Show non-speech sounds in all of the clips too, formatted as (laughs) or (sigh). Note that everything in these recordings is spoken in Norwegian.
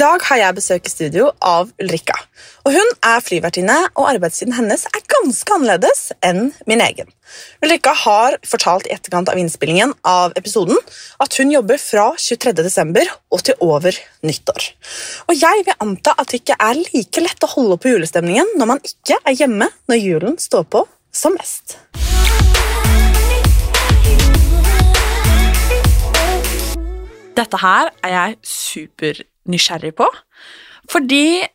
Dag har jeg besøk i studio av Ulrikka. Og Hun er flyvertinne, og arbeidstiden hennes er ganske annerledes enn min egen. Ulrikka har fortalt i etterkant av innspillingen av episoden at hun jobber fra 23. desember og til over nyttår. Og Jeg vil anta at det ikke er like lett å holde på julestemningen når man ikke er hjemme når julen står på som mest. Dette her er jeg supernysgjerrig på, fordi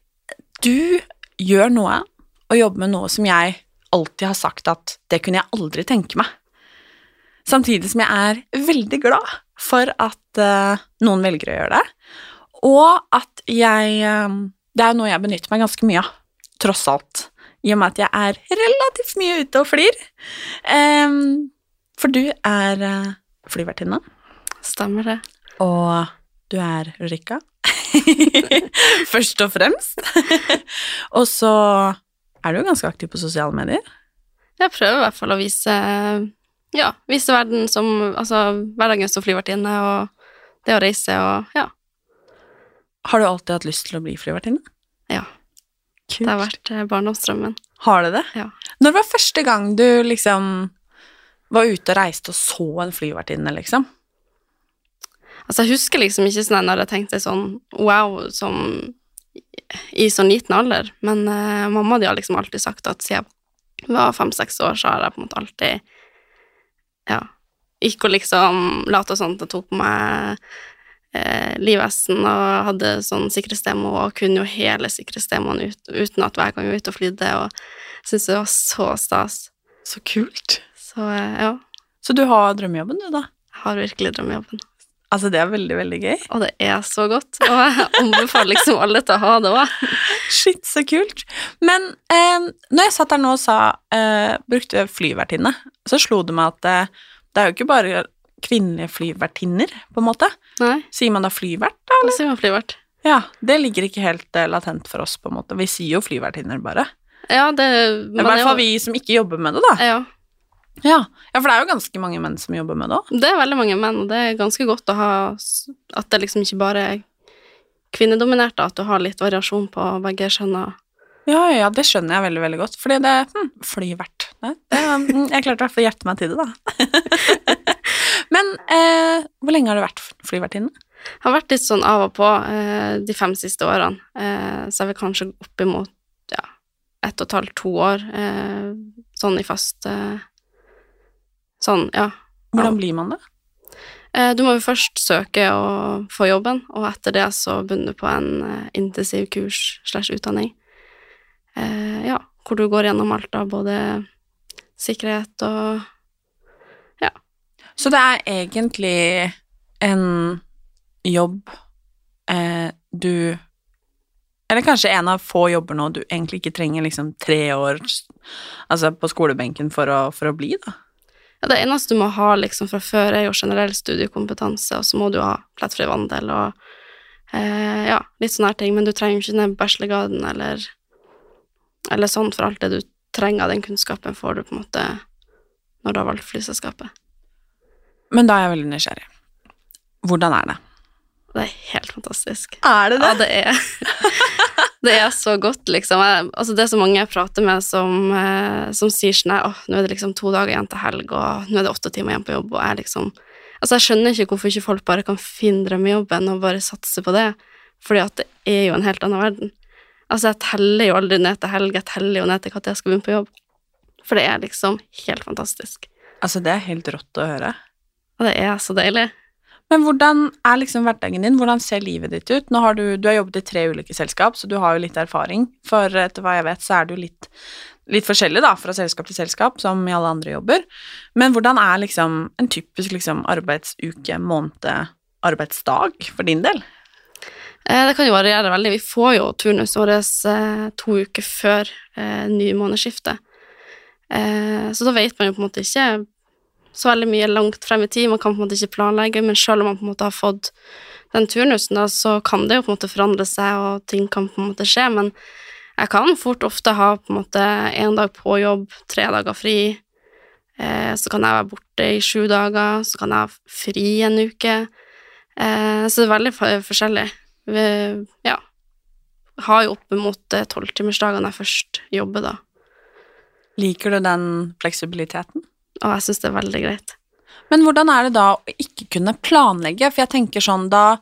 du gjør noe og jobber med noe som jeg alltid har sagt at det kunne jeg aldri tenke meg. Samtidig som jeg er veldig glad for at uh, noen velger å gjøre det, og at jeg uh, Det er noe jeg benytter meg ganske mye av, tross alt, i og med at jeg er relativt mye ute og flyr. Um, for du er uh, flyvertinne. Stemmer det. Og du er Ulrikka. (laughs) Først og fremst. (laughs) og så er du jo ganske aktiv på sosiale medier. Jeg prøver i hvert fall å vise ja, vise verden som Altså hverdagen som flyvertinne og det å reise og ja. Har du alltid hatt lyst til å bli flyvertinne? Ja. Det har vært eh, barndomsdrømmen. Har det det? Ja. Når var første gang du liksom var ute og reiste og så en flyvertinne, liksom? Altså, jeg husker liksom ikke sånn når jeg tenkte sånn wow, som i sånn liten alder, men uh, mamma de har liksom alltid sagt at siden jeg var fem-seks år, så har jeg på en måte alltid ja, gikk og liksom lata sånn at jeg tok på meg eh, livvesten og hadde sånn sikkerhetsdemo og kunne jo hele sikkerhetsdemoen ut, uten at hver gang jeg var ute og flydde, og syntes det var så stas. Så kult. Så eh, ja, Så du har drømmejobben, du, da? jeg har virkelig drømmejobben. Altså, det er veldig, veldig gøy. Og det er så godt, og jeg anbefaler liksom alle til å ha det òg. Shit, så kult. Men eh, når jeg satt der nå og sa eh, brukte flyvertinne, så slo det meg at eh, det er jo ikke bare kvinnelige flyvertinner, på en måte. Nei, Sier man da flyvert, da? det sier man flyvert. Ja, det ligger ikke helt eh, latent for oss, på en måte. Vi sier jo flyvertinner, bare. Ja, det I hvert fall vi som ikke jobber med det, da. Ja, Ja. ja, for det er jo ganske mange menn som jobber med det òg. det er veldig mange menn, og det er ganske godt å ha At det liksom ikke bare er kvinnedominert, at du har litt variasjon på begge kjønna. Ja, ja, ja, det skjønner jeg veldig, veldig godt. Fordi det hm, Flyvert. Det, det, hm, jeg klarte i hvert fall å gjette meg til det, da. (laughs) Men eh, hvor lenge har du vært flyvertinne? Jeg har vært litt sånn av og på eh, de fem siste årene, eh, så er vi kanskje oppimot ja, ett og et halvt, to år, eh, sånn i fast eh, Sånn, ja. Hvordan blir man det? Eh, du må jo først søke og få jobben, og etter det så begynner du på en eh, intensiv kurs slash utdanning. Eh, ja, hvor du går gjennom alt av både sikkerhet og ja. Så det er egentlig en jobb eh, du Eller kanskje en av få jobber nå du egentlig ikke trenger liksom tre år altså på skolebenken for å, for å bli, da. Ja, det eneste du må ha liksom fra før, er jo generell studiekompetanse, og så må du ha plettfri vandel og eh, ja, litt sånne her ting, men du trenger ikke ned bachelorgraden eller, eller sånn, for alt det du trenger av den kunnskapen, får du på en måte når du har valgt flyselskapet. Men da er jeg veldig nysgjerrig. Hvordan er det? Det er helt fantastisk. Er det Ja, det er (laughs) Det er så godt, liksom. Jeg, altså, det er så mange jeg prater med som, eh, som sier sånn Å, nå er det liksom to dager igjen til helg, og nå er det åtte timer igjen på jobb, og jeg liksom Altså, jeg skjønner ikke hvorfor ikke folk bare kan finne drømmejobben og bare satse på det, fordi at det er jo en helt annen verden. Altså, jeg teller jo aldri ned til helg, jeg teller jo ned til når jeg skal begynne på jobb. For det er liksom helt fantastisk. Altså, det er helt rått å høre. Og det er så deilig. Men hvordan er liksom hverdagen din? Hvordan ser livet ditt ut? Nå har du, du har jobbet i tre ulike selskap, så du har jo litt erfaring. For etter hva jeg vet, så er du litt, litt forskjellig da, fra selskap til selskap, som i alle andre jobber. Men hvordan er liksom en typisk liksom arbeidsuke, måned, arbeidsdag for din del? Eh, det kan jo variere veldig. Vi får jo turnusen vår eh, to uker før eh, ny månedsskifte. Så da vet man jo på en måte ikke så veldig mye langt frem i tid. Man kan på en måte ikke planlegge, men selv om man på en måte har fått den turnusen, da, så kan det jo på en måte forandre seg, og ting kan på en måte skje. Men jeg kan fort ofte ha på en måte én dag på jobb, tre dager fri. Eh, så kan jeg være borte i sju dager, så kan jeg ha fri en uke. Eh, så det er veldig forskjellig. Vi, ja. Har jo oppimot tolvtimersdager når jeg først jobber, da. Liker du den fleksibiliteten? Og jeg syns det er veldig greit. Men hvordan er det da å ikke kunne planlegge? For jeg tenker sånn, da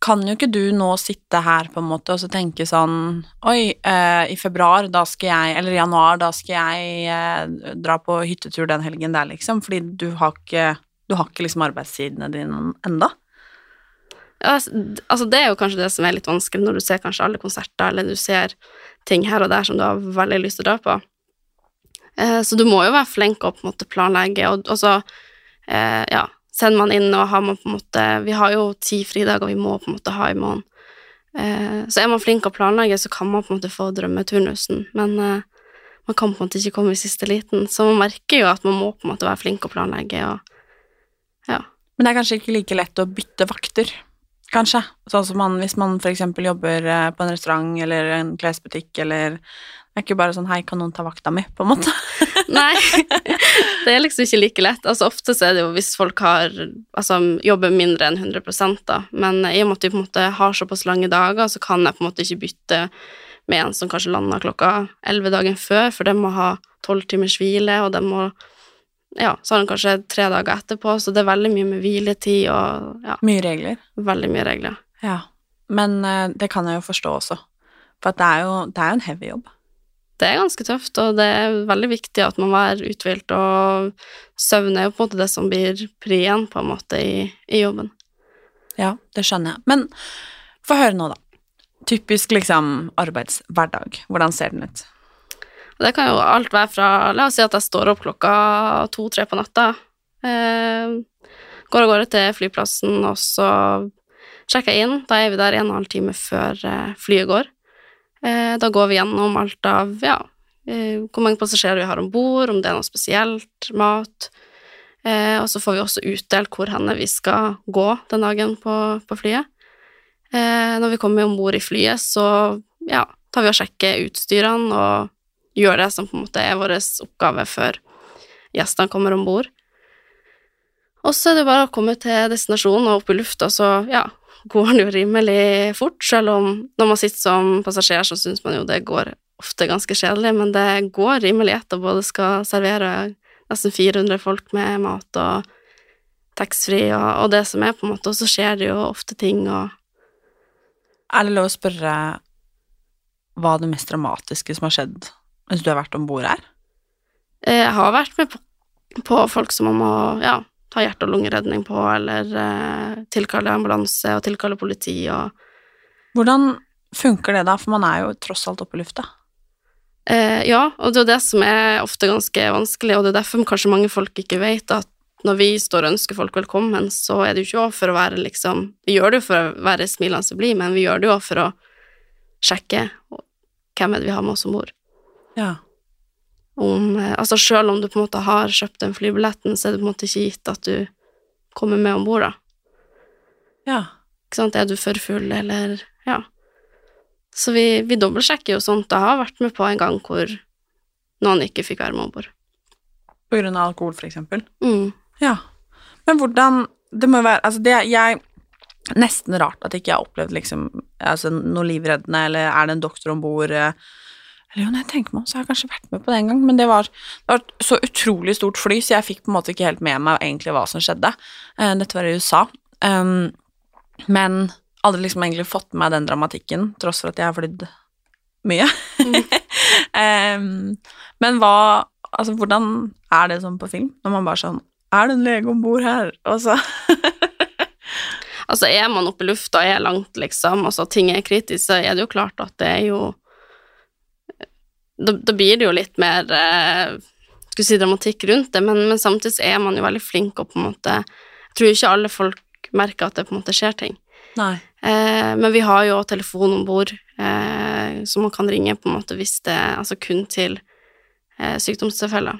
kan jo ikke du nå sitte her på en måte og så tenke sånn Oi, eh, i februar, da skal jeg Eller i januar, da skal jeg eh, dra på hyttetur den helgen der, liksom. Fordi du har ikke Du har ikke liksom arbeidstidene dine enda. Ja, altså det er jo kanskje det som er litt vanskelig når du ser kanskje alle konserter, eller du ser ting her og der som du har veldig lyst til å dra på. Eh, så du må jo være flink og på en måte planlegge, og, og så eh, ja, sender man inn og har man på en måte Vi har jo ti fridager vi må på en måte ha i måneden. Eh, så er man flink å planlegge, så kan man på en måte få drømmeturnusen, men man kan på en måte ikke komme i siste liten, så man merker jo at man må på en måte være flink å planlegge og ja. Men det er kanskje ikke like lett å bytte vakter, kanskje? Sånn som man, hvis man eksempel jobber på en restaurant eller en klesbutikk eller det er ikke bare sånn 'hei, kan noen ta vakta mi', på en måte. (laughs) Nei, det er liksom ikke like lett. Altså Ofte så er det jo hvis folk har Altså jobber mindre enn 100 da, men i og med at de på en måte har såpass lange dager, så kan jeg på en måte ikke bytte med en som kanskje lander klokka 11 dagen før, for de må ha tolv timers hvile, og de må ja, så har de kanskje tre dager etterpå, så det er veldig mye med hviletid og ja. Mye regler. Veldig mye regler. Ja, men uh, det kan jeg jo forstå også, for det er jo, det er jo en heavy jobb det er ganske tøft, og det er veldig viktig at man er uthvilt, og søvn er jo på en måte det som blir prien, på en måte, i, i jobben. Ja, det skjønner jeg. Men få høre nå, da. Typisk liksom arbeidshverdag. Hvordan ser den ut? Det kan jo alt være fra La oss si at jeg står opp klokka to-tre på natta. Eh, går av gårde til flyplassen, og så sjekker jeg inn. Da er vi der en og en halv time før eh, flyet går. Eh, da går vi gjennom alt av ja, eh, hvor mange passasjerer vi har om bord, om det er noe spesielt, mat. Eh, og så får vi også utdelt hvor henne vi skal gå den dagen på, på flyet. når vi kommer om bord i flyet, så ja, tar vi og sjekker utstyrene og gjør det som på en måte er vår oppgave før gjestene kommer om bord. Og så er det bare å komme til destinasjonen og opp i lufta, så ja, går den jo rimelig fort, selv om når man sitter som passasjer, så syns man jo det går ofte ganske kjedelig, men det går rimelig etter å både skal servere nesten 400 folk med mat og taxfree og, og, det som er, på en måte, og så skjer det jo ofte ting og Er det lov å spørre hva det mest dramatiske som har skjedd mens du har vært om bord her? Eh, jeg har vært med på, på folk som man må ja, ta hjerte- og lungeredning på, eller eh, tilkalle ambulanse og tilkalle politi og Hvordan funker det da, for man er jo tross alt oppe i lufta? Eh, ja, og det er det som er ofte ganske vanskelig, og det er derfor kanskje mange folk ikke vet at når vi står og ønsker folk velkommen, så er det jo ikke for å være liksom Vi gjør det jo for å være smilende og blid, men vi gjør det jo for å sjekke hvem er det vi har med oss om bord. Ja om eh, Altså selv om du på en måte har kjøpt den flybilletten, så er det på en måte ikke gitt at du kommer med om bord, da. Ja. Ikke sant, er du for full, eller Ja. Så vi, vi dobbeltsjekker jo sånt. Jeg har vært med på en gang hvor noen ikke fikk være med om bord. På grunn av alkohol, for eksempel? Mm. Ja. Men hvordan Det må jo være Altså, det jeg nesten rart at ikke jeg har opplevd liksom, altså, noe livreddende, eller er det en doktor om bord? eh, Eller jo, når jeg tenker meg om, så har jeg kanskje vært med på det en gang, men det var, det var så utrolig stort fly, så jeg fikk på en måte ikke helt med meg egentlig hva som skjedde. Eh, dette var i USA. Um, men aldri liksom egentlig fått med meg den dramatikken, tross for at jeg har flydd mye. um, (laughs) men hva Altså, hvordan er det sånn på film? Når man bare sånn Er det en lege om bord her? Og så (laughs) Altså, er man oppe i lufta og er langt, liksom, altså ting er kritisk, så er det jo klart at det er jo Da, da blir det jo litt mer eh, Skal si dramatikk rundt det, men, men samtidig er man jo veldig flink og på en måte Jeg tror ikke alle folk merker at det på en måte skjer ting. Nei. Eh, men vi har jo telefon om bord, eh, så man kan ringe på en måte hvis det Altså kun til eh, sykdomstilfeller.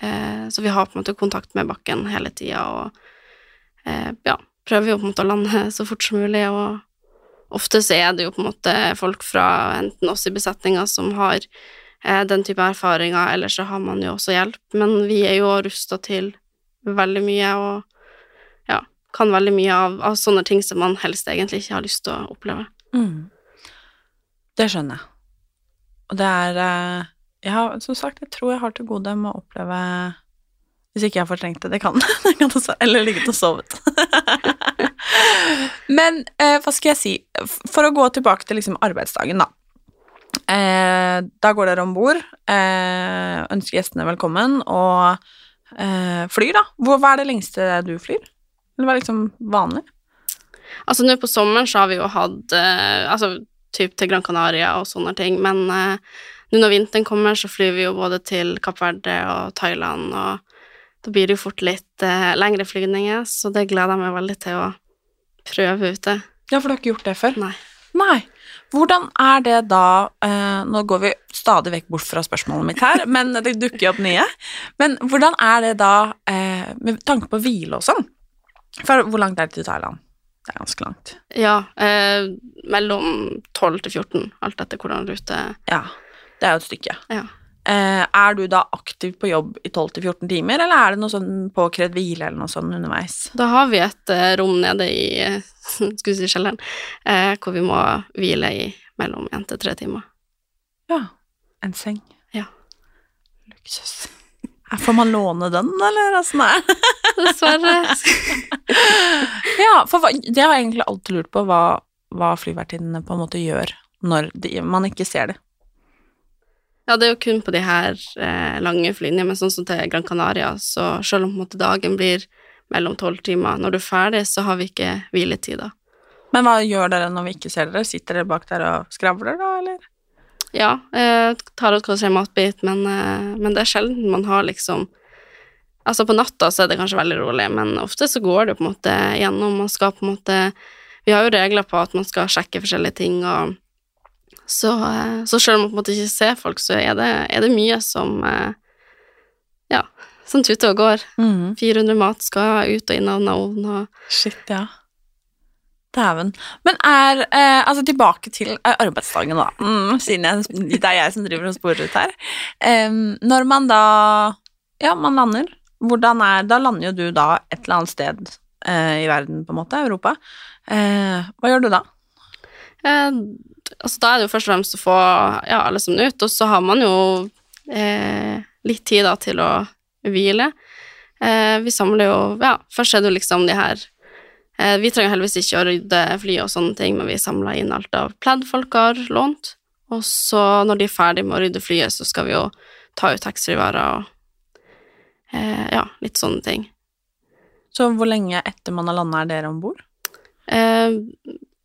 Eh, så vi har på en måte kontakt med bakken hele tida, og eh, ja, prøver jo på en måte å lande (laughs) så fort som mulig, og ofte så er det jo på en måte folk fra enten oss i besetninga som har den type erfaringer, Ellers så har man jo også hjelp, men vi er jo rusta til veldig mye, og ja, kan veldig mye av, av sånne ting som man helst egentlig ikke har lyst til å oppleve. Mm. Det skjønner jeg. Og det er eh, Jeg har, som sagt, jeg tror jeg har til gode med å oppleve Hvis ikke jeg har fortrengt det, det kan (laughs) også, Eller ligget og sovet. (laughs) Men eh, hva skal jeg si For å gå tilbake til liksom arbeidsdagen, da. Eh, da går dere om bord, eh, ønsker gjestene velkommen og eh, flyr, da. Hvor, hva er det lengste du flyr? Eller hva er liksom vanlig? Altså nå på sommeren så har vi jo hatt eh, Altså typ til Gran Canaria og sånne ting, men eh, nå når vinteren kommer, så flyr vi jo både til Kapp Verde og Thailand, og da blir det jo fort litt eh, lengre flygninger, så det gleder jeg meg veldig til å prøve ute. Ja, for du har ikke gjort det før? Nei. Nei. Hvordan er det da eh, Nå går vi stadig vekk bort fra spørsmålet mitt her, (laughs) men det dukker jo opp nye. Men hvordan er det da eh, med tanke på hvile og sånn? For hvor langt er det til Thailand? Det er ganske langt. Ja, eh, mellom 12 til 14, alt etter hvordan rute Ja, det er jo et stykke. Ja. Eh, er du da aktiv på jobb i 12-14 timer, eller er det noe sånn påkrevd hvile eller noe sånn underveis? Da har vi et eh, rom nede i (laughs) skal si kjelleren, eh, hvor vi må hvile i mellom én til tre timer. Ja. En seng. Ja. Luksus. Her får man låne den, eller åssen er det? Dessverre. (laughs) Ja, for det har jeg egentlig alltid lurt på, hva, hva flyvertinnene på en måte gjør når de, man ikke ser det. Ja, det er jo kun på de her eh, lange flyene, men sånn som til Gran Canaria, så selv om måte dagen blir mellom tolv timer, når du er ferdig, så har vi ikke hviletider. Men hva gjør dere når vi ikke ser dere? Sitter dere bak der og skravler, da, eller? Ja, eh, tar ut kanskje en matbit, men, eh, men det er sjelden man har liksom Altså, på natta så er det kanskje veldig rolig, men ofte så går det på en måte gjennom. Man skal på en måte Vi har jo regler på at man skal sjekke forskjellige ting, og så, eh, så selv om man på en måte ikke ser folk, så er det, er det mye som eh, Ja, som tuter og går. 400 mat skal ut og inn av ovnen ovn og Shit, ja. Dæven. Men er eh, Altså, tilbake til eh, arbeidsdagen, da. Mm, siden jeg, det er jeg som driver og sporer ut her. Em, når man da Ja, man lander. Hvordan er Da lander jo du da et eller annet sted eh, i verden, på en måte. Europa. Eh, hva gjør du da? Altså, da er det jo først og fremst å få ja, alle sammen ut, og så har man jo eh, litt tid da til å hvile. Eh, vi samler jo Ja, først er det jo liksom de her eh, Vi trenger heldigvis ikke å rydde fly og sånne ting, men vi samler inn alt av pledd folk har lånt, og så når de er ferdig med å rydde flyet, så skal vi jo ta ut taxfree-varer og eh, ja, litt sånne ting. Så hvor lenge etter man har landa, er dere om bord? Eh,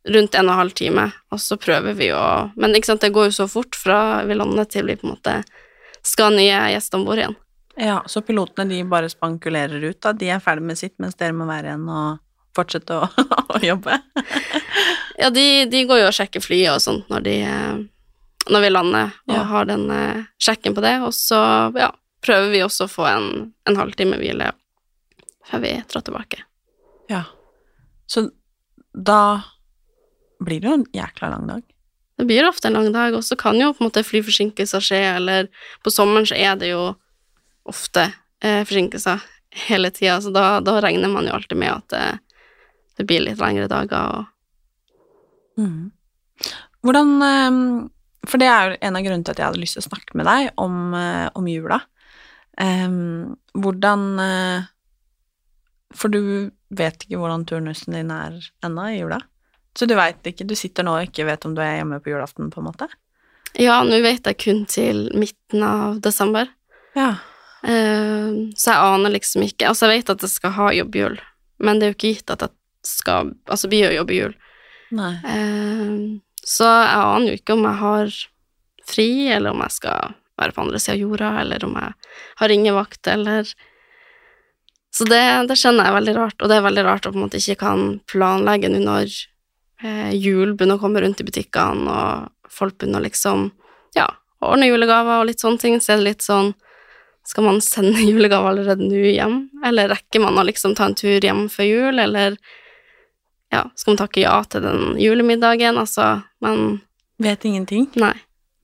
rundt en og en halv time, og så prøver vi å Men ikke sant, det går jo så fort fra vi lander til vi på en måte skal ha nye gjester om bord igjen. Ja, så pilotene de bare spankulerer ut, da? De er ferdig med sitt, mens dere må være igjen og fortsette å, (laughs) å jobbe? (laughs) Ja, de, de går jo og sjekker flyet og sånt når de eh, Når vi lander, og Ja. har den eh, sjekken på det, og så ja, prøver vi også å få en, en halvtime hvile før vi drar tilbake. Ja. Så da blir det jo en jækla lang dag. Det blir ofte en lang dag, og så kan jo på en måte flyforsinkelser skje, eller på sommeren så er det jo ofte eh, forsinkelser hele tida, så da, da regner man jo alltid med at det, det blir litt lengre dager og Mm. Hvordan eh, For det er jo en av grunnene til at jeg hadde lyst til å snakke med deg om, eh, om jula. Em, hvordan eh, For du vet ikke hvordan turnusen din er ennå i jula? Så du veit ikke Du sitter nå og ikke vet om du er hjemme på julaften, på en måte? Ja, nå vet jeg kun til midten av desember. Ja. Uh, så jeg aner liksom ikke Altså, jeg vet at jeg skal ha jobbjul, men det er jo ikke gitt at jeg skal Altså, vi gjør jobbjul. Nei. Uh, så jeg aner jo ikke om jeg har fri, eller om jeg skal være på andre sida av jorda, eller om jeg har ringevakt, eller Så det, det skjønner jeg er veldig rart, og det er veldig rart å på en måte ikke kan planlegge nå når jul begynner å komme rundt i butikkene, og folk begynner å liksom ja, ordne julegaver og litt sånne ting, så er det litt sånn Skal man sende (laughs) julegaver allerede nå hjem, eller rekker man å liksom ta en tur hjem før jul, eller ja, skal man takke ja til den julemiddagen, altså, men Vet ingenting? Nei.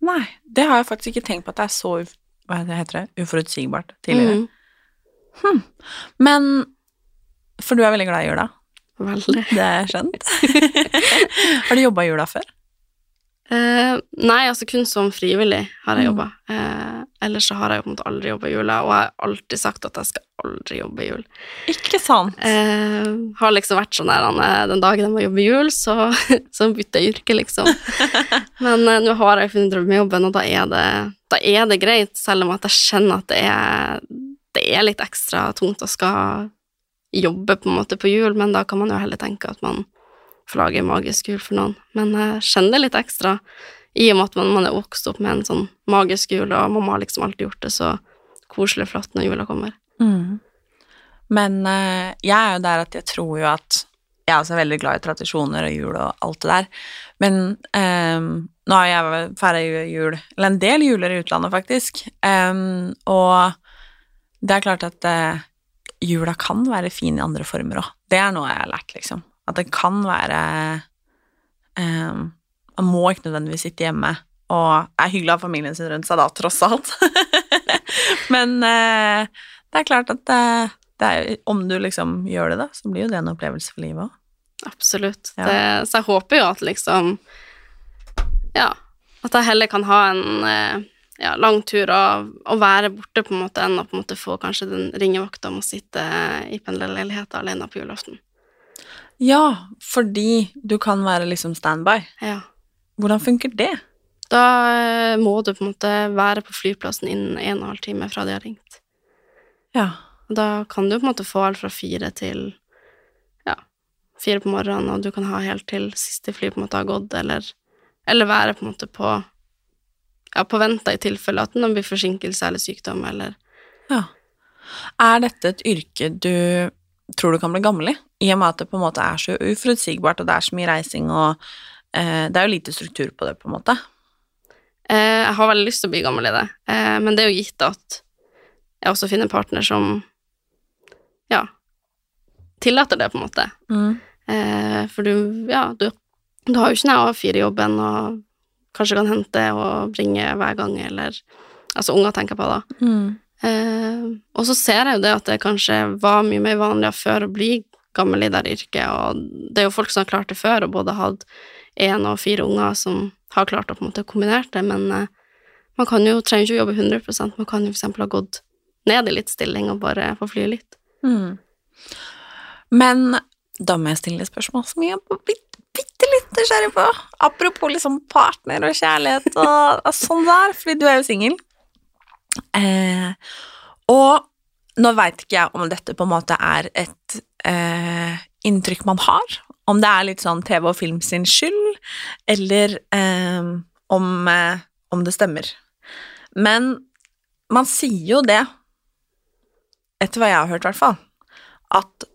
Nei. Det har jeg faktisk ikke tenkt på at det er så hva heter det, uforutsigbart tidligere. Mm, Hm. Men For du er veldig glad i jula? Veldig. (laughs) Det er skjønt. (laughs) har du jobba jula før? Eh, nei, altså kun som frivillig har jeg Mm. jobba. Eh, ellers så har jeg på en måte aldri jobba jula, og jeg har alltid sagt at jeg skal aldri jobbe jul. Ikke sant? Eh, har liksom vært sånn der Den dagen jeg må jobbe jul, så, (laughs) så bytter jeg yrke, liksom. Men eh, nå har jeg funnet drømmejobben, og da er, det, da er det greit, selv om at jeg kjenner at det er, det er litt ekstra tungt å skal jobbe på en måte på jul, men da kan man jo heller tenke at man får lage magisk jul for noen. Men jeg kjenner det litt ekstra, i og med at man, man er vokst opp med en sånn magisk jul, og mamma har liksom alltid gjort det så koselig og flott når jula kommer. Mm. Men uh, jeg er jo der at jeg tror jo at Jeg er også veldig glad i tradisjoner og jul og alt det der, men um, nå har jeg feira jul, eller en del juler i utlandet, faktisk, um, og det er klart at eh, jula kan være fin i andre former òg. Det er noe jeg har lært, liksom. At det kan være um, Man må ikke nødvendigvis sitte hjemme, og er hyggelig å ha familien sin rundt seg da, tross alt. (laughs) Men uh, det er klart at uh, det er, om du liksom gjør det, da, så blir jo det en opplevelse for livet òg. Absolutt. Ja. Det, så jeg håper jo at liksom Ja, at jeg heller kan ha en eh, ja, lang tur og, og være borte, på en måte, enn å på en måte få kanskje den ringevakta om å sitte i pendlerleiligheta alene på julaften. Ja, fordi du kan være liksom standby. Ja. Hvordan funker det? Da eh, må du på en måte være på flyplassen innen en og en halv time fra de har ringt. Ja. Da kan du på en måte få alt fra fire til ja, fire på morgenen, og du kan ha helt til siste fly på en måte har gått, eller, eller være på en måte på ja, på venta i tilfelle at det blir forsinkelse eller sykdom, eller ja. Er dette et yrke du tror du kan bli gammel i? I og med at det på en måte er så uforutsigbart, og det er så mye reising, og eh, det er jo lite struktur på det, på en måte. eh, Jeg har veldig lyst til å bli gammel i det, eh, men det er jo gitt at jeg også finner en partner som ja, tillater det, på en måte. Eh, for du, ja, du, du har jo ikke noe A4-jobben og kanskje kan hente og bringe hver gang, eller Altså unger tenker på, da. Mm. Eh, og så ser jeg jo det at det kanskje var mye mer vanlig før å bli gammel i det yrket, og det er jo folk som har klart det før, og både hatt én og fire unger som har klart å på en måte kombinert det, men eh, man kan jo, trenger ikke å jobbe 100% man kan jo eksempel ha gått ned i litt stilling og bare få fly litt. Mm. Men da må jeg stille spørsmål som jeg bitte, litt nysgjerrig på. Apropos liksom partner og kjærlighet og, og sånn der, fordi du er jo singel. Eh, og nå veit ikke jeg om dette på en måte er et eh, inntrykk man har, om det er litt sånn TV og film sin skyld, eller eh, om, eh, om det stemmer. Men man sier jo det, etter hva jeg har hørt i hvert fall, at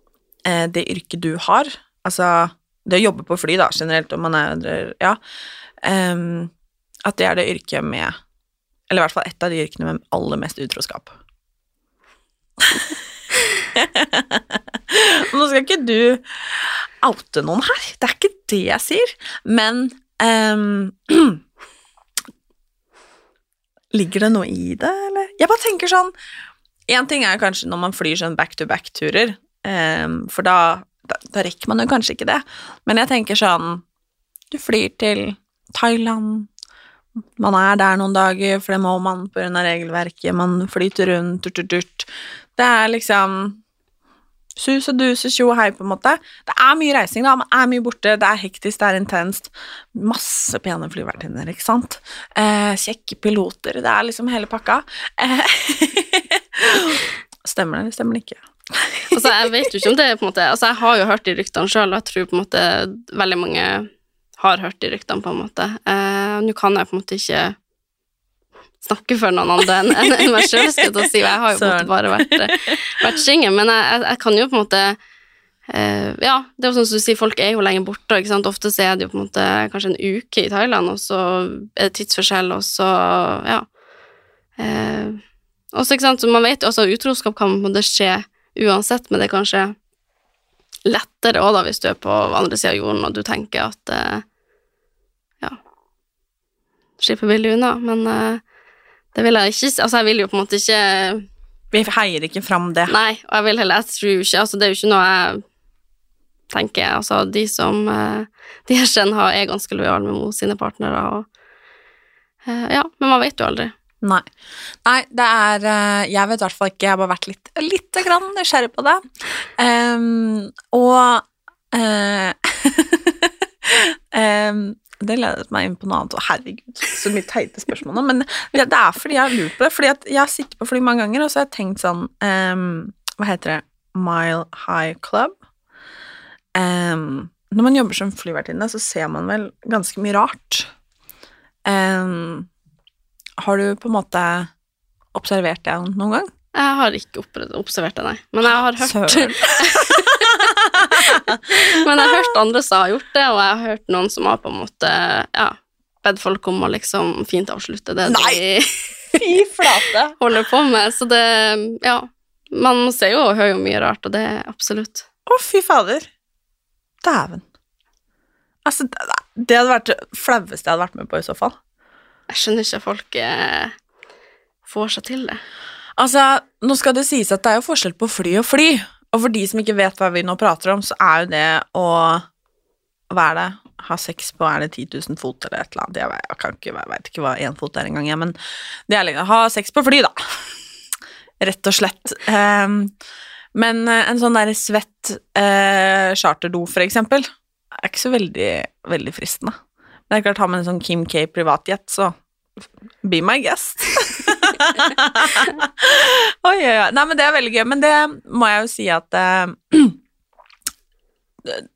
eh, det yrket du har, altså det å jobbe på fly da, generelt, om man er, ja, Um, at det er det yrket med, eller i hvert fall et av de yrkene med aller mest utroskap. (laughs) Nå skal ikke du oute noen her, det er ikke det jeg sier, men um, (clears throat) Ligger det noe i det, eller? Jeg bare tenker sånn En ting er kanskje når man flyr sånn back-to-back-turer, um, for da da, da rekker man jo kanskje ikke det. Men jeg tenker sånn Du flyr til Thailand, man er der noen dager, for det må man av regelverket, man flyter rundt, durt, durt, durt. Det er liksom sus og dus og tjo og hei, på en måte. Det er mye reising, da, man er mye borte, det er hektisk, det er intenst. Masse pene flyvertinner, ikke sant. Eh, kjekke piloter, det er liksom hele pakka. Eh, (laughs) stemmer det, eller stemmer det ikke? Altså, jeg vet jo ikke om det er på en måte Altså, jeg har jo hørt de ryktene sjøl, og jeg tror på en måte veldig mange har hørt de ryktene, på en måte. Eh, Nå kan jeg på en måte ikke snakke for noen andre enn en, en meg sjøl, skal jeg si, jeg har jo på en måte bare vært, vært singel, men jeg, jeg, jeg kan jo på en måte eh, Ja, det er jo sånn som du sier, folk er jo lenge borte, ikke sant. Ofte så er det jo på en måte kanskje en uke i Thailand, og så er det tidsforskjell, og så Ja. Eh, også, ikke sant, så man vet jo altså utroskap kan på en måte skje uansett, men det er kanskje lettere òg, da, hvis du er på andre sida av jorden og du tenker at eh, Ja, slipper billig unna, men eh, det vil jeg ikke. Altså, jeg vil jo på en måte ikke Vi heier ikke fram det. Nei, og jeg vil heller Jeg tror ikke Altså, det er jo ikke noe jeg tenker Altså, de som eh, De jeg kjenner, er ganske lojale mot sine partnere, og eh, Ja, men man vet jo aldri. Nei. Nei, det er eh, Jeg vet i hvert fall ikke. Jeg har bare vært litt, litt grann nysgjerrig på det. Um, og (laughs) uh, um, Det ledet meg inn på noe annet. Å, herregud, så mye teite spørsmål nå. Men det er fordi jeg har lurt på det. Fordi jeg har sittet på fly mange ganger, og så har jeg tenkt sånn um, Hva heter det? Mile High Club. Um, når man jobber som flyvertinne, så ser man vel ganske mye rart. Ehm, har du på en måte observert det noen gang? Jeg har ikke observert det, nei. Men jeg har hørt (laughs) Men jeg har hørt andre som har gjort det, og jeg har hørt noen som har på en måte ja, bedt folk om å liksom fint avslutte det Nei! de (laughs) Fy flate! holder på med. Så det Ja. Man ser jo og hører jo mye rart, og det er absolutt. Å, fy fader. Dæven. Altså, det hadde vært det flaueste jeg hadde vært med på i så fall. Jeg skjønner ikke at folk eh, får seg til det. Altså, nå skal det sies at det er jo forskjell på fly og fly. Og for de som ikke vet hva vi nå prater om, så er jo det å Hva er det? Ha sex på er det 10 000 fot eller et eller annet? Jeg vet, jeg kan ikke, jeg vet ikke hva én fot er engang, jeg, men det er lenge. Ha sex på fly, da. (laughs) Rett og slett. Um, men eh, en sånn der svett uh, charterdo, for eksempel, er ikke så veldig, veldig fristende. Det er klart, har man en sånn Kim K privatjet, så be my guest. (laughs) oi, oi, oi. Nei, men det er veldig gøy. Men det må jeg jo si at eh, (clears throat)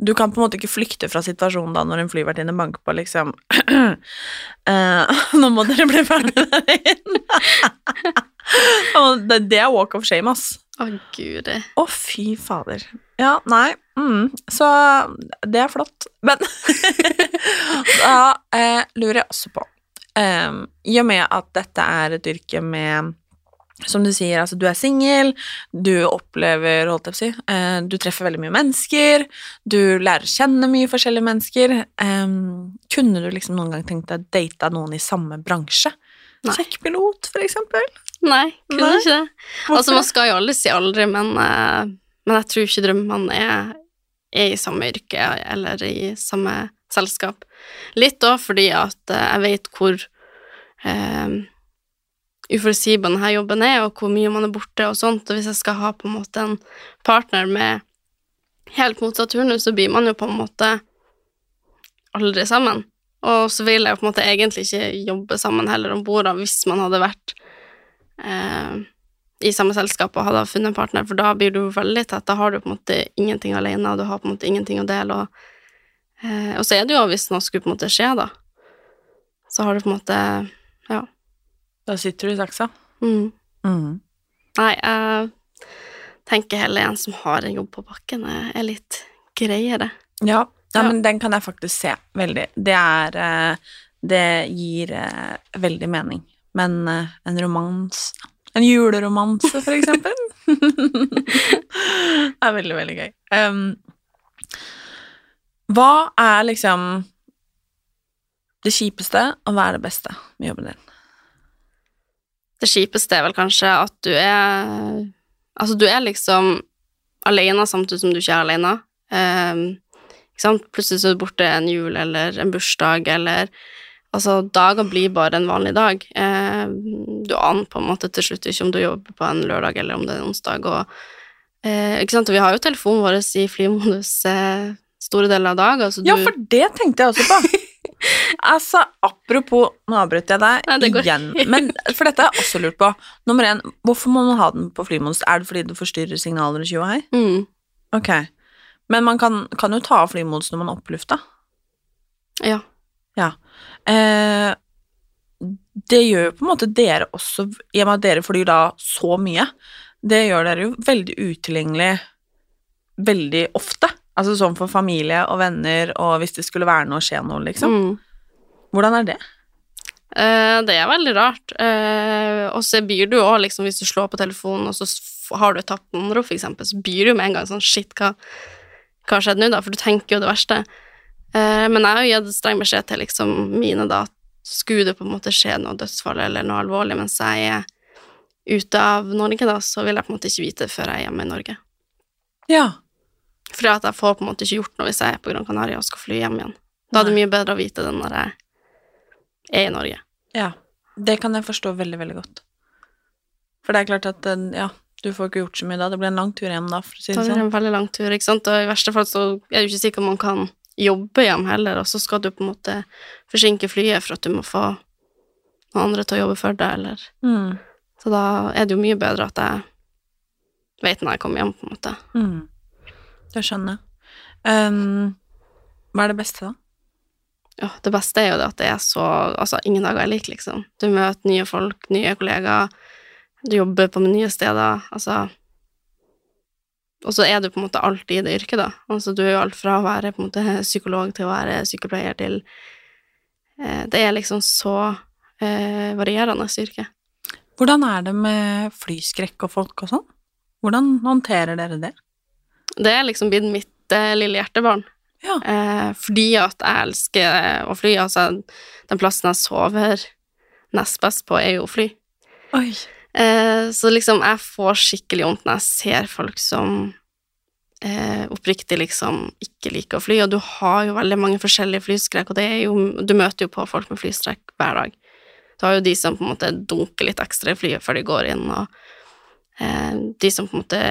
Du kan på en måte ikke flykte fra situasjonen da når en flyvertinne banker på, liksom (clears throat) eh, Nå må dere bli ferdig der inne. inn. det, det er walk of shame, ass. Å, gud. Å, fy fader. Ja, nei. Mm, så det er flott. Men (laughs) da eh, lurer jeg også på em, I og med at dette er et yrke med som du sier, altså du er singel, du opplever, holdt jeg på å si, eh, du treffer veldig mye mennesker, du lærer å kjenne mye forskjellige mennesker. Em, kunne du liksom noen gang tenkt deg å date noen i samme bransje? Nei. Sjekkpilot, for eksempel? Nei, kunne Nei? ikke det. Altså, man skal jo aldri si aldri, men, eh, men jeg tror ikke drømmene er, er i samme yrke eller i samme selskap. Litt òg fordi at eh, jeg vet hvor eh, uforutsigbar denne jobben er, og hvor mye man er borte og sånt, og hvis jeg skal ha på en måte en partner med helt motsatt turnus, så blir man jo på en måte aldri sammen. Og så vil jeg jo på en måte egentlig ikke jobbe sammen heller om bord, hvis man hadde vært eh, i samme selskap og hadde funnet en partner, for da blir du veldig tett. Da har du på en måte ingenting alene, og du har på en måte ingenting å dele. Og, eh, og så er det jo hvis noe skulle på en måte skje, da, så har du på en måte Ja. Da sitter du i saksa. Mm. Mm. Nei, jeg tenker heller en som har en jobb på bakken, er er litt greiere. Ja, ja, men den kan jeg faktisk se veldig. Det er eh, Det gir eh, veldig mening. Men eh, en romans En juleromanse, for eksempel, (laughs) det er veldig, veldig gøy. Um, hva er liksom det kjipeste, og hva er det beste med jobben din? Det kjipeste er vel kanskje at du er Altså, du er liksom alene samtidig som du ikke er alene. Um, ikke sant? Plutselig så er du borte en jul eller en bursdag eller Altså, dager blir bare en vanlig dag. Eh, du aner på en måte til slutt ikke om du jobber på en lørdag eller om det er en onsdag, og eh, Ikke sant, og vi har jo telefonen vår i flymodus eh, store deler av dagen. Altså Ja, du- for det tenkte jeg også på. (laughs) altså, apropos Nå avbrøt jeg deg Nei, går- igjen, men for dette har jeg også lurt på. Nummer én, hvorfor må man ha den på flymodus? Er det fordi det forstyrrer signaler og tjo og hei? Mm, Ok. Men man kan, kan jo ta av flymodus når man er opplufta. ja. Ja. Eh, det gjør jo på en måte dere også, i og med at dere flyr da så mye, det gjør dere jo veldig utilgjengelig veldig ofte. Altså sånn for familie og venner, og hvis det skulle være noe skje noe, liksom. Mm. Hvordan er det? Eh, det er veldig rart. Eh, og så byr du òg, liksom, hvis du slår på telefonen, og så har du et tappenummer, for eksempel, så byr du med en gang sånn Shit, hva, hva skjedde nå, da? For du tenker jo det verste. Eh, men jeg har jo gitt streng beskjed til liksom mine, da, at skulle det på en måte skje noe dødsfall eller noe alvorlig mens jeg er ute av Norge, da, så vil jeg på en måte ikke vite det før jeg er hjemme i Norge. Ja. For at jeg får på en måte ikke gjort noe hvis jeg er på Gran Canaria og skal fly hjem igjen. Da er det mye bedre å vite det når jeg er i Norge. Ja. Det kan jeg forstå veldig, veldig godt. For det er klart at eh, ja, du får ikke gjort så mye da. Det blir en lang tur hjem da, for å si Det det blir sånn. en veldig lang tur, ikke sant, og i verste fall så er det jo ikke sikkert man kan jobbe hjem heller, og så skal du på en måte forsinke flyet for at du må få noen andre til å jobbe for deg, eller Mm. Så da er det jo mye bedre at jeg vet når jeg kommer hjem, på en måte. Mm. Det skjønner jeg. Um, hva er det beste, da? Ja, det beste er jo det at det er så Altså, ingen dager er like, liksom. Du møter nye folk, nye kollegaer, du jobber på nye steder, altså Og så er du på en måte alltid i det yrket, da. Altså, du er jo alt fra å være på en måte (laughs) psykolog til å være sykepleier til eh, Det er liksom så eh, varierende yrke. Hvordan er det med flyskrekk og folk og sånn? Hvordan håndterer dere det? Det er liksom blitt mitt eh, lille hjertebarn. Ja. Eh, fordi at jeg elsker å fly. Altså, den plassen jeg sover nest best på, er jo fly. Oi. Eh, så liksom, jeg får skikkelig vondt når jeg ser folk som eh, oppriktig liksom ikke liker å fly, og du har jo veldig mange forskjellige flyskrekk, og det er jo Du møter jo på folk med flystrekk hver dag. Du har jo de som på en måte dunker litt ekstra i flyet før de går inn, og eh, de som på en måte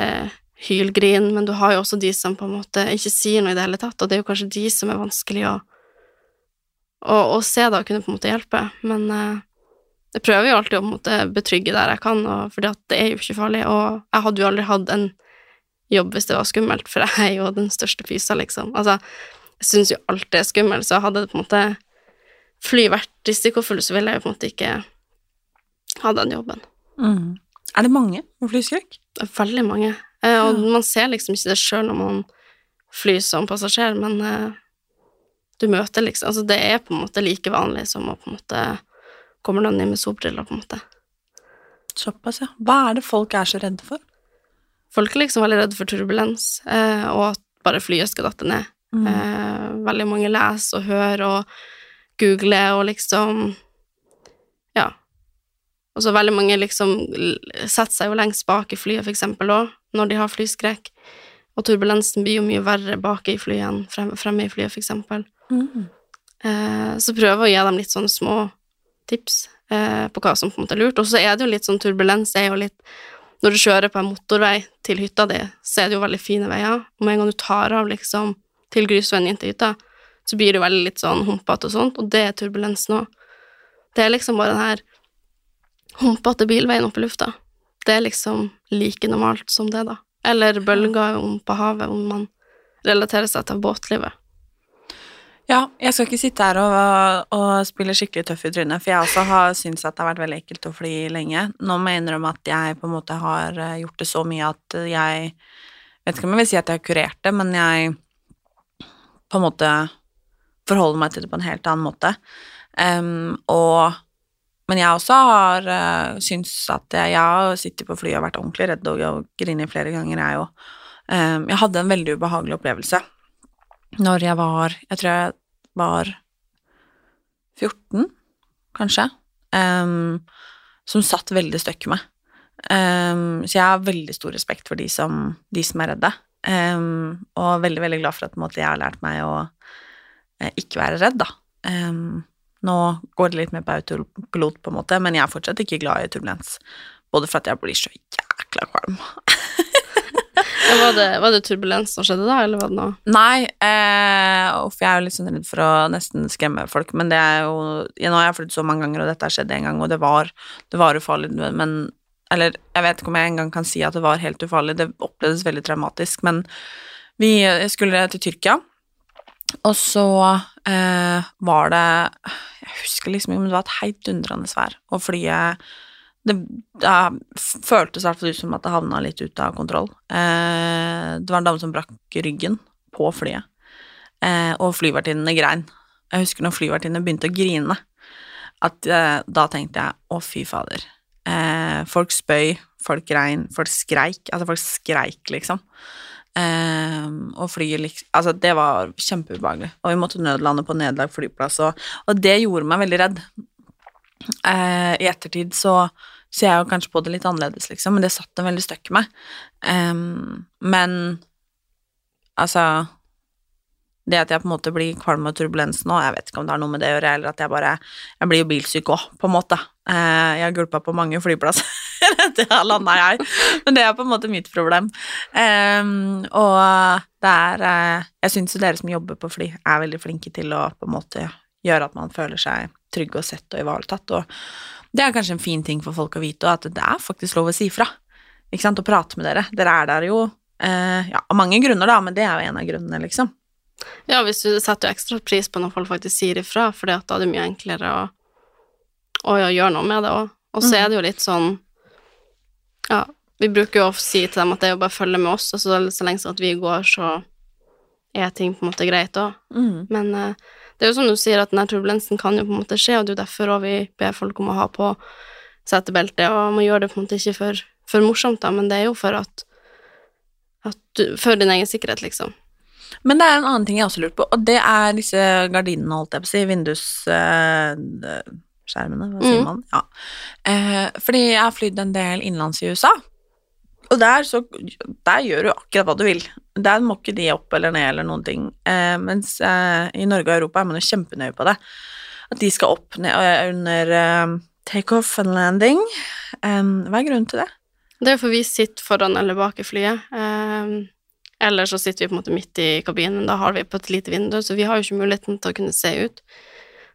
hylgriner, men du har jo også de som på en måte ikke sier noe i det hele tatt, og det er jo kanskje de som er vanskelig å, å, å se da og kunne på en måte hjelpe, men eh, jeg prøver jo alltid å måte betrygge der jeg kan, for det er jo ikke farlig, og jeg hadde jo aldri hatt en jobb hvis det var skummelt, for (laughs) jeg er jo den største pysa, liksom. Altså, jeg syns jo alt det er skummelt, så hadde det på en måte fly vært risikofullt, så ville jeg jo på en måte ikke ha den jobben. Mm. Er det mange med flyskrekk? Veldig mange, eh, og man ser liksom ikke det sjøl når man flyr som passasjer, men eh, du møter liksom Altså, det er på en måte like vanlig som å på en måte komme noen inn med solbriller, på en måte. Såpass, ja. Hva er det folk er så redde for? Folk er liksom veldig redde for turbulens, eh, og at bare flyet skal datte ned. Mm. Eh, veldig mange leser og hører og googler og liksom Ja. Og så veldig mange liksom setter seg jo lengst bak i flyet, for eksempel, òg, når de har flyskrekk. Og turbulensen blir jo mye verre bak i flyet enn frem, fremme i flyet, for eksempel. Mm. Eh, så prøver å gi dem litt sånne små tips eh, på hva som på en måte er lurt. Og så er det jo litt sånn turbulens er jo litt Når du kjører på en motorvei til hytta di, så er det jo veldig fine veier. Og med en gang du tar av liksom til grusveien inn til hytta, så blir det jo veldig litt sånn humpete og sånt, og det er turbulensen òg. Det er liksom bare den her humpete bilveien opp i lufta. Det er liksom like normalt som det, da. Eller bølger om på havet, om man relaterer seg til båtlivet. Ja, jeg skal ikke sitte her og, og spille skikkelig tøff i trynet, for jeg også har syntes at det har vært veldig ekkelt å fly lenge. Nå må jeg innrømme at jeg på en måte har eh, gjort det så mye at jeg vet ikke om jeg vil si at jeg har kurert det, men jeg på en måte forholder meg til det på en helt annen måte. Um, og men jeg også har uh, syntes at jeg, jeg har sittet på flyet og vært ordentlig redd og, og grinet flere ganger, jeg òg. jeg hadde en veldig ubehagelig opplevelse når jeg var Jeg tror jeg var 14, kanskje, um, som satt veldig støkk med. Um, så jeg har veldig stor respekt for de som, de som er redde. um, og veldig, veldig glad for at måte, jeg har lært meg å eh, ikke være redd, da. Nå går det litt mer på autopilot, på en måte, men jeg er fortsatt ikke glad i turbulens. Både for at jeg blir så jækla kvalm. (laughs) Var, det, var det turbulens som skjedde da, eller var det noe? Nei, eh, uff, jeg er jo litt sånn redd for å nesten skremme folk, men det er jo ja, Nå har jeg flyttet så mange ganger, og dette har skjedd en gang, og det var, det var ufarlig, men Eller jeg vet ikke om jeg engang kan si at det var helt ufarlig, det opplevdes veldig traumatisk, men vi skulle til Tyrkia, og så eh, var det Jeg husker liksom ikke, men det var et heidundrende vær, og flyet det, det føltes i hvert fall ut som at det havna litt ut av kontroll. Eh, det var en dame som brakk ryggen på flyet, eh, og flyvertinnene grein. Jeg husker når flyvertinnene begynte å grine, at eh, da tenkte jeg å, fy fader. Eh, folk spøy, folk grein, folk skreik. Altså, folk skreik, liksom. Eh, og flyet liksom Altså, det var kjempeubehagelig. Og vi måtte nødlande på nedlagt flyplass, og, og det gjorde meg veldig redd. Eh, I ettertid så ser jeg jo kanskje på det litt annerledes, liksom, men det satt en veldig støkk i meg. Um, men altså Det at jeg på en måte blir kvalm av turbulens nå, jeg vet ikke om det har noe med det å gjøre, eller at jeg bare Jeg blir jo bilsyk òg, på en måte. Uh, jeg har gulpa på mange flyplasser (laughs) etter jeg landa, jeg. Men det er på en måte mitt problem. Um, og det er uh, Jeg syns jo dere som jobber på fly, er veldig flinke til å på en måte gjøre at man føler seg trygg og sett og ivaretatt. Og det er kanskje en fin ting for folk å vite, at det er faktisk lov å si fra. Ikke sant, å prate med dere. Dere er der jo eh, ja, av mange grunner, da, men det er jo en av grunnene, liksom. Ja, hvis du setter jo ekstra pris på når folk faktisk sier ifra, for da er det mye enklere å, å ja, gjøre noe med det òg. Og så mm. er det jo litt sånn Ja, vi bruker jo å si til dem at det er jo bare å følge med oss, og så, så lenge som at vi går, så er ting på en måte greit òg. Mm. Men eh, det er jo som du sier, at denne turbulensen kan jo på en måte skje, og det er jo derfor vi ber folk om å ha på setebelte, og man gjør det på en måte ikke for, for morsomt, da, men det er jo for at, at du, For din egen sikkerhet, liksom. Men det er en annen ting jeg også lurer på, og det er disse gardinene, holdt jeg på å si, vindusskjermene, hva sier Mm. man? Ja. Eh, fordi jeg har flydd en del innenlands i USA, og der, så, der gjør du akkurat hva du vil. Der må ikke de opp eller ned eller noen ting, eh, mens eh, i Norge og Europa er man jo kjempenøye på det. At de skal opp ned, eh, under eh, takeoff and landing. Hva er grunnen til det? Det er for vi sitter foran eller bak i flyet. Eller så sitter vi på en måte midt i kabinen, da har vi på et lite vindu, så vi har jo ikke muligheten til å kunne se ut.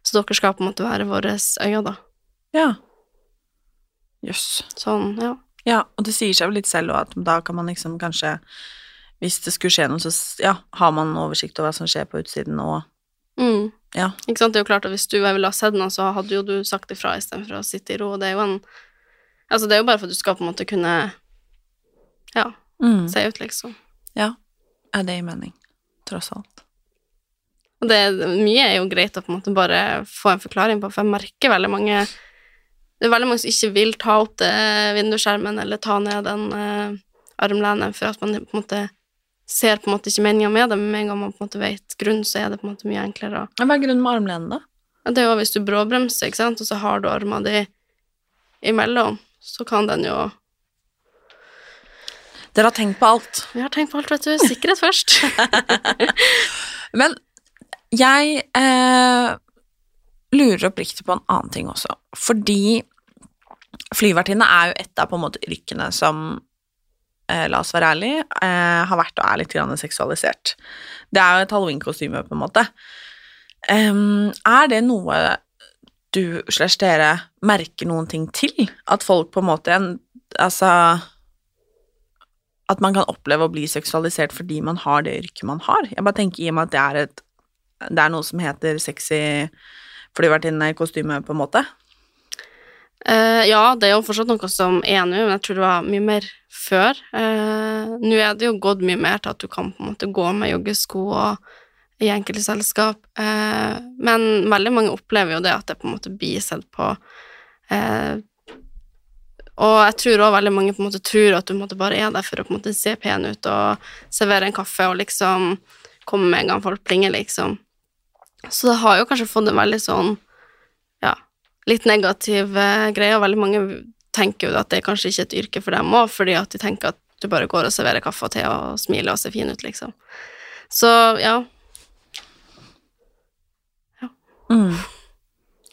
Så dere skal på en måte være våre øyne, da. Ja. Jøss. Sånn, ja. Ja, og det sier seg jo litt selv også at da kan man liksom kanskje Hvis det skulle skje noe, så ja, har man oversikt over hva som skjer på utsiden og Mm. Ja. Ikke sant, det er jo klart at hvis du ville ha sett noe, så hadde jo du sagt ifra istedenfor å sitte i ro. Det er jo en Altså, det er jo bare for at du skal på en måte kunne ja, mm. se ut, liksom. Ja. Er det gir mening, tross alt. Og det, mye er jo greit å på en måte bare få en forklaring på, for jeg merker veldig mange Det er veldig mange som ikke vil ta opp det vindusskjermen eller ta ned den eh, armlenen, for at man på en måte ser på en måte ikke meninga med det, men med en gang man på en måte vet grunnen, så er det på en måte mye enklere Hva er grunnen med armlenen, da? Det er jo hvis du bråbremser, ikke sant, og så har du arma di imellom, så kan den jo Dere har tenkt på alt. Vi har tenkt på alt, vet du. Sikkerhet først. (laughs) Men jeg eh, lurer oppriktig på en annen ting også, fordi flyvertinne er jo et av på en måte yrkene som eh, la oss være ærlig, eh, har vært og er litt grann seksualisert. Det er jo et halloween-kostyme, på en måte. Er det noe du slash dere merker noen ting til? At folk på en måte Altså At man kan oppleve å bli seksualisert fordi man har det yrket man har. Jeg bare tenker i og med at det er et Det er noe som heter sexy flyvertinne-kostyme, på en måte. Eh, ja, det er jo fortsatt noe som er nå, men jeg tror det var mye mer før. Uh, nå er det jo gått mye mer til at du kan på en måte gå med joggesko og i enkelte selskap, uh, men veldig mange opplever jo det at det på en måte blir sett på. Og jeg tror også veldig mange på en måte tror at du måte bare er der for å på en måte se pen ut og servere en kaffe og liksom komme med en gang folk plinger, liksom. Så det har jo kanskje fått en veldig sånn litt negativ eh, greie, og veldig mange tenker jo at det er kanskje ikke et yrke for dem òg, fordi at de tenker at Du bare går og serverer kaffe og te og smiler og ser fin ut, liksom. Så ja. Mm.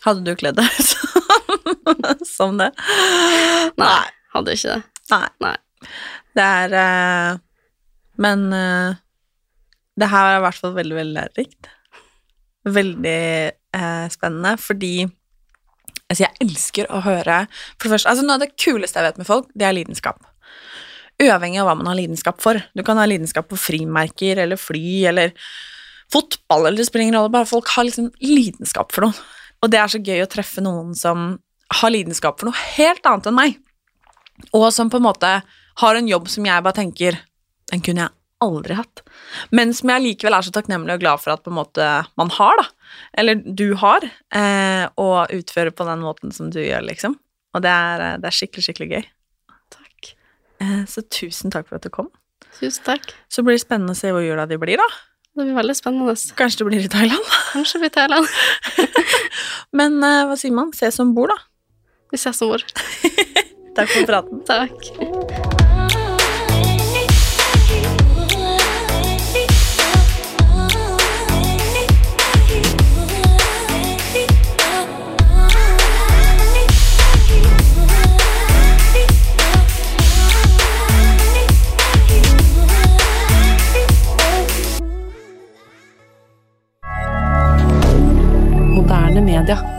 Hadde du kledd deg (laughs) som det? Nei, hadde ikke det. Nei. Nei. Det er eh, Men eh, det her er i hvert fall veldig, veldig lærerikt. Veldig eh, spennende, fordi altså, jeg elsker å høre For det første, altså Noe av det kuleste jeg vet med folk, det er lidenskap. Uavhengig av hva man har lidenskap for. Du kan ha lidenskap for frimerker eller fly eller fotball, eller det spiller ingen rolle, bare folk har liksom lidenskap for noe. Og det er så gøy å treffe noen som har lidenskap for noe helt annet enn meg, og som på en måte har en jobb som jeg bare tenker Den kunne jeg aldri hatt. Men som jeg likevel er så takknemlig og glad for at på en måte man har, da. Eller du har. Eh, og utføre på den måten som du gjør, liksom. Og det er, eh, det er skikkelig, skikkelig gøy. Takk. Eh, så tusen takk for at du kom. Tusen takk. Så blir det spennende å se hvor jula di blir, da. Det blir veldig spennende. Kanskje det blir i Thailand? Kanskje det blir Thailand. (laughs) Men eh, hva sier man? Ses om bord, da. Vi ses om bord. (laughs) Takk for praten. Takk. Moderne media.